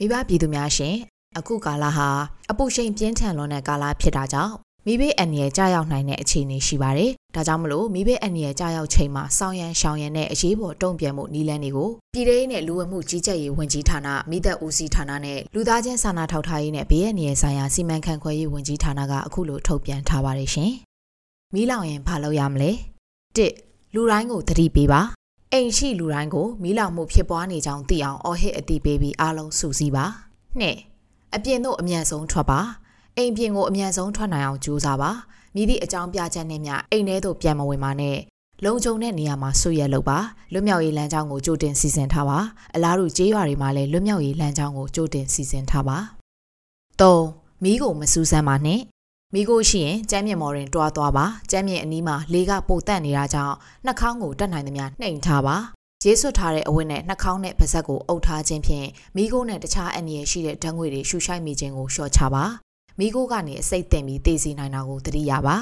မိဘပြည်သူများရှင်အခုကာလဟာအပူချိန်ပြင်းထန်လွန်းတဲ့ကာလဖြစ်တာကြောင့်မိဘအန်ရဲ့ကြာရောက်နိုင်တဲ့အခြေအနေရှိပါတယ်။ဒါကြောင့်မလို့မိဘအန်ရဲ့ကြာရောက်ချိန်မှာစောင်းရန်ရှောင်ရန်နဲ့အရေးပေါ်တုံ့ပြန်မှုနည်းလမ်းတွေကိုပြည်ထောင်နဲ့လူဝမှုကြီးကြပ်ရေးဝန်ကြီးဌာနမိသက်ဦးစီးဌာနနဲ့လူသားချင်းစာနာထောက်ထားရေးနဲ့ဘေးအန္တရာယ်ဆိုင်ရာစီမံခန့်ခွဲရေးဝန်ကြီးဌာနကအခုလိုထုတ်ပြန်ထားပါတယ်ရှင်။မီးလောင်ရင်ဘာလုပ်ရမလဲ။၁လူတိုင်းကိုသတိပေးပါ အိမ်ရှိလူတိုင်းကိုမီးလောင်မှုဖြစ်ပွားနေကြောင်းသိအောင်အော်ဟစ်အတိပေးပြီးအားလုံးစုစည်းပါ။နှစ်အပြင်သို့အမြန်ဆုံးထွက်ပါ။အိမ်ပြင်ကိုအမြန်ဆုံးထွက်နိုင်အောင်ကြိုးစားပါ။မိသည့်အကြောင်းပြချက်နဲ့မျှအိမ်ထဲသို့ပြန်မဝင်ပါနဲ့။လုံခြုံတဲ့နေရာမှာဆွရလုပ်ပါလွတ်မြောက်ရေးလမ်းကြောင်းကိုကြိုတင်စီစဉ်ထားပါအလားတူကြေးရွာတွေမှာလည်းလွတ်မြောက်ရေးလမ်းကြောင်းကိုကြိုတင်စီစဉ်ထားပါ၃မီးကိုမစူးစမ်းပါနဲ့ မိကိုရှိရင်ကျမ်းမြင့်မော်ရင်တွားသွားပါကျမ်းမြင့်အနီးမှာလေကပိုတက်နေတာကြောင့်နှာခေါင်းကိုတက်နိုင်သမျှနှိမ်ထားပါရေဆွတ်ထားတဲ့အဝတ်နဲ့နှာခေါင်းနဲ့ပါးစပ်ကိုအုပ်ထားခြင်းဖြင့်မိကိုနဲ့တခြားအန္တရာယ်ရှိတဲ့ဓာတ်ငွေတွေရှူရှိုက်မိခြင်းကိုလျှော့ချပါမိကိုကနေအစိတ်တင်ပြီးတည်စီနိုင်တာကိုသတိရပါ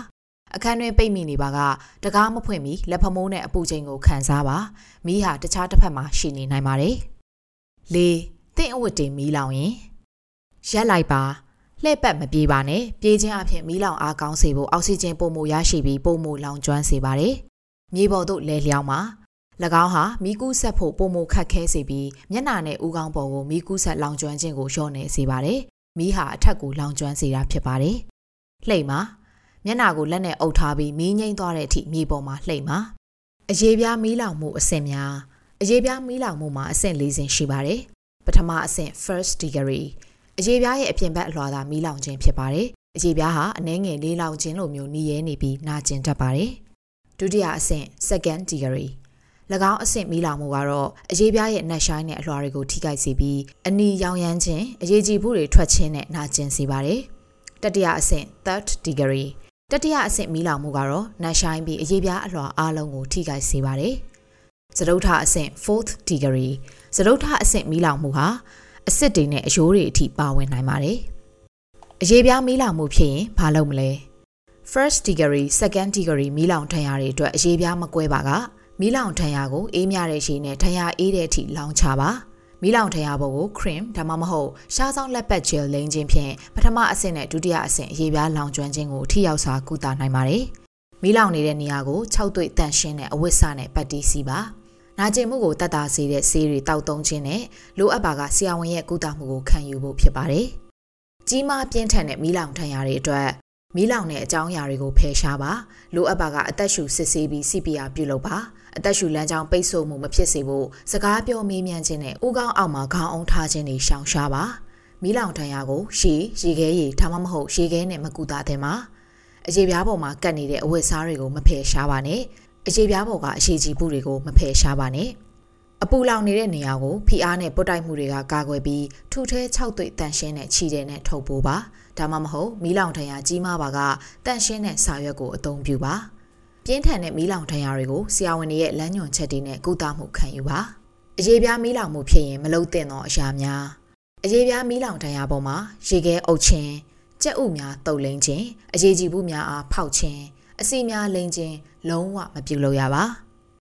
အခန်းတွင်ပိတ်မိနေပါကတကားမဖွင့်မီလက်ဖမိုးနဲ့အပူချိန်ကိုခံစားပါမိဟာတခြားတစ်ဖက်မှာရှိနေနိုင်ပါတယ်၄တင့်အဝတ်တင်မီးလောင်ရင်ရက်လိုက်ပါ လှည့်ပတ်မပြေးပါနဲ့ပြေးခြင်းအဖြစ်မီးလောင်အားကောင်းစေဖို့အောက်ဆီဂျင်ပုံမှုရရှိပြီးပုံမှုလောင်ကျွမ်းစေပါတယ်။မြေပေါ်သို့လဲလျောင်းပါ၎င်းဟာမီးကူးဆက်ဖို့ပုံမှုခတ်ခဲစေပြီးမျက်နှာနဲ့ဥကောင်းပေါ်ကိုမီးကူးဆက်လောင်ကျွမ်းခြင်းကိုလျှော့နေစေပါတယ်။မီးဟာအထက်ကိုလောင်ကျွမ်းစေတာဖြစ်ပါတယ်။လှိမ့်ပါမျက်နှာကိုလက်နဲ့အုပ်ထားပြီးမီးငိမ့်သွားတဲ့အထိမြေပေါ်မှာလှိမ့်ပါအရေးပြားမီးလောင်မှုအဆင့်များအရေးပြားမီးလောင်မှုမှာအဆင့်၄ဆင့်ရှိပါတယ်။ပထမအဆင့် first degree အရေပြားရဲ့အပြင်ဘက်အလွှာသာမီးလောင်ခြင်းဖြစ်ပါတယ်။အရေပြားဟာအနှဲငယ်လေးလောင်ခြင်းလိုမျိုးနှီးရဲနေပြီးနာကျင်တတ်ပါတယ်။ဒုတိယအဆင့် second degree ၎င်းအဆင့်မီးလောင်မှုကတော့အရေးပြားရဲ့နှက်ရှိုင်းတဲ့အလွှာတွေကိုထိခိုက်စေပြီးအနီရောင်ရမ်းခြင်းအရေးကြီးမှုတွေထွက်ခြင်းနဲ့နာကျင်စေပါတယ်။တတိယအဆင့် third degree တတိယအဆင့်မီးလောင်မှုကတော့နှက်ရှိုင်းပြီးအရေးပြားအလွှာအားလုံးကိုထိခိုက်စေပါတယ်။စတုထအဆင့် fourth degree စတုထအဆင့်မီးလောင်မှုဟာ အစ်စ်တွေနဲ့အယိုးတွေအထိပါဝင်နိုင်ပါတယ်။အရေးပြားမီးလောင်မှုဖြစ်ရင်ဘာလုပ်မလဲ။ first degree second degree မီးလောင်ထံရတွေအတွက်အရေးပြားမကွဲပါကမီးလောင်ထံရကိုအေးမြတဲ့ရှည်နဲ့ထံရအေးတဲ့အထိလောင်ချပါ။မီးလောင်ထံရဘုတ်ကို cream ဒါမှမဟုတ်ရှားဆောင်လက်ပတ် gel လိမ့်ခြင်းဖြင့်ပထမအဆင့်နဲ့ဒုတိယအဆင့်အရေးပြားလောင်ကျွမ်းခြင်းကိုထိရောက်စွာကုသနိုင်ပါတယ်။မီးလောင်နေတဲ့နေရာကို6သွေ့တန့်ရှင်းတဲ့အဝတ်စနဲ့ပတ်တီးစီပါ။ နာကျင်မှုကိုတတ်တာစေတဲ့ဆေးတွေတောက်သုံးခြင်းနဲ့လိုအပ်ပါကဆရာဝန်ရဲ့ကုသမှုကိုခံယူဖို့ဖြစ်ပါတယ်။ကြီးမားပြင်းထန်တဲ့မီးလောင်ထဏ်ရာတွေအတွက်မီးလောင်တဲ့အကြောင်းအရာတွေကိုဖယ်ရှားပါလိုအပ်ပါကအသက်ရှူစစ်ဆေးပြီး CPR ပြုလုပ်ပါအသက်ရှူလမ်းကြောင်းပိတ်ဆို့မှုမဖြစ်စေဖို့စကားပြောမေးမြန်းခြင်းနဲ့ဥကောင်းအောက်မှာခေါင်းအောင်ထားခြင်းတွေရှောင်ရှားပါမီးလောင်ထဏ်ရာကိုရှည်ရေခဲရည်ဒါမှမဟုတ်ရေခဲနဲ့မကူတာတဲ့မှာအရေပြားပေါ်မှာကတ်နေတဲ့အဝတ်စားတွေကိုမဖယ်ရှားပါနဲ့ အရေးပြားပေါ်ကအရှိကြီးမှုတွေကိုမဖယ်ရှားပါနဲ့အပူလောင်နေတဲ့နေရာကိုဖိအားနဲ့ပုတ်တိုက်မှုတွေကကာကွယ်ပြီးထူထဲ6သွေ့တန်ရှင်းတဲ့ခြေတဲ့နဲ့ထုတ်ပိုးပါဒါမှမဟုတ်မီးလောင်ထရာကြီးမားပါကတန်ရှင်းတဲ့စာရွက်ကိုအသုံးပြုပါပြင်းထန်တဲ့မီးလောင်ထရာတွေကိုဆရာဝန်တွေရဲ့လမ်းညွှန်ချက်တွေနဲ့ကုသမှုခံယူပါအရေးပြားမီးလောင်မှုဖြစ်ရင်မလုံသင့်သောအရာများအရေးပြားမီးလောင်ထရာပေါ်မှာရေခဲအုပ်ခြင်းကြက်ဥများတုပ်လိမ့်ခြင်းအရေးကြီးမှုများအားဖောက်ခြင်း အစီများလိမ့်ခြင်းလုံးဝမပြုလုပ်ရပါ။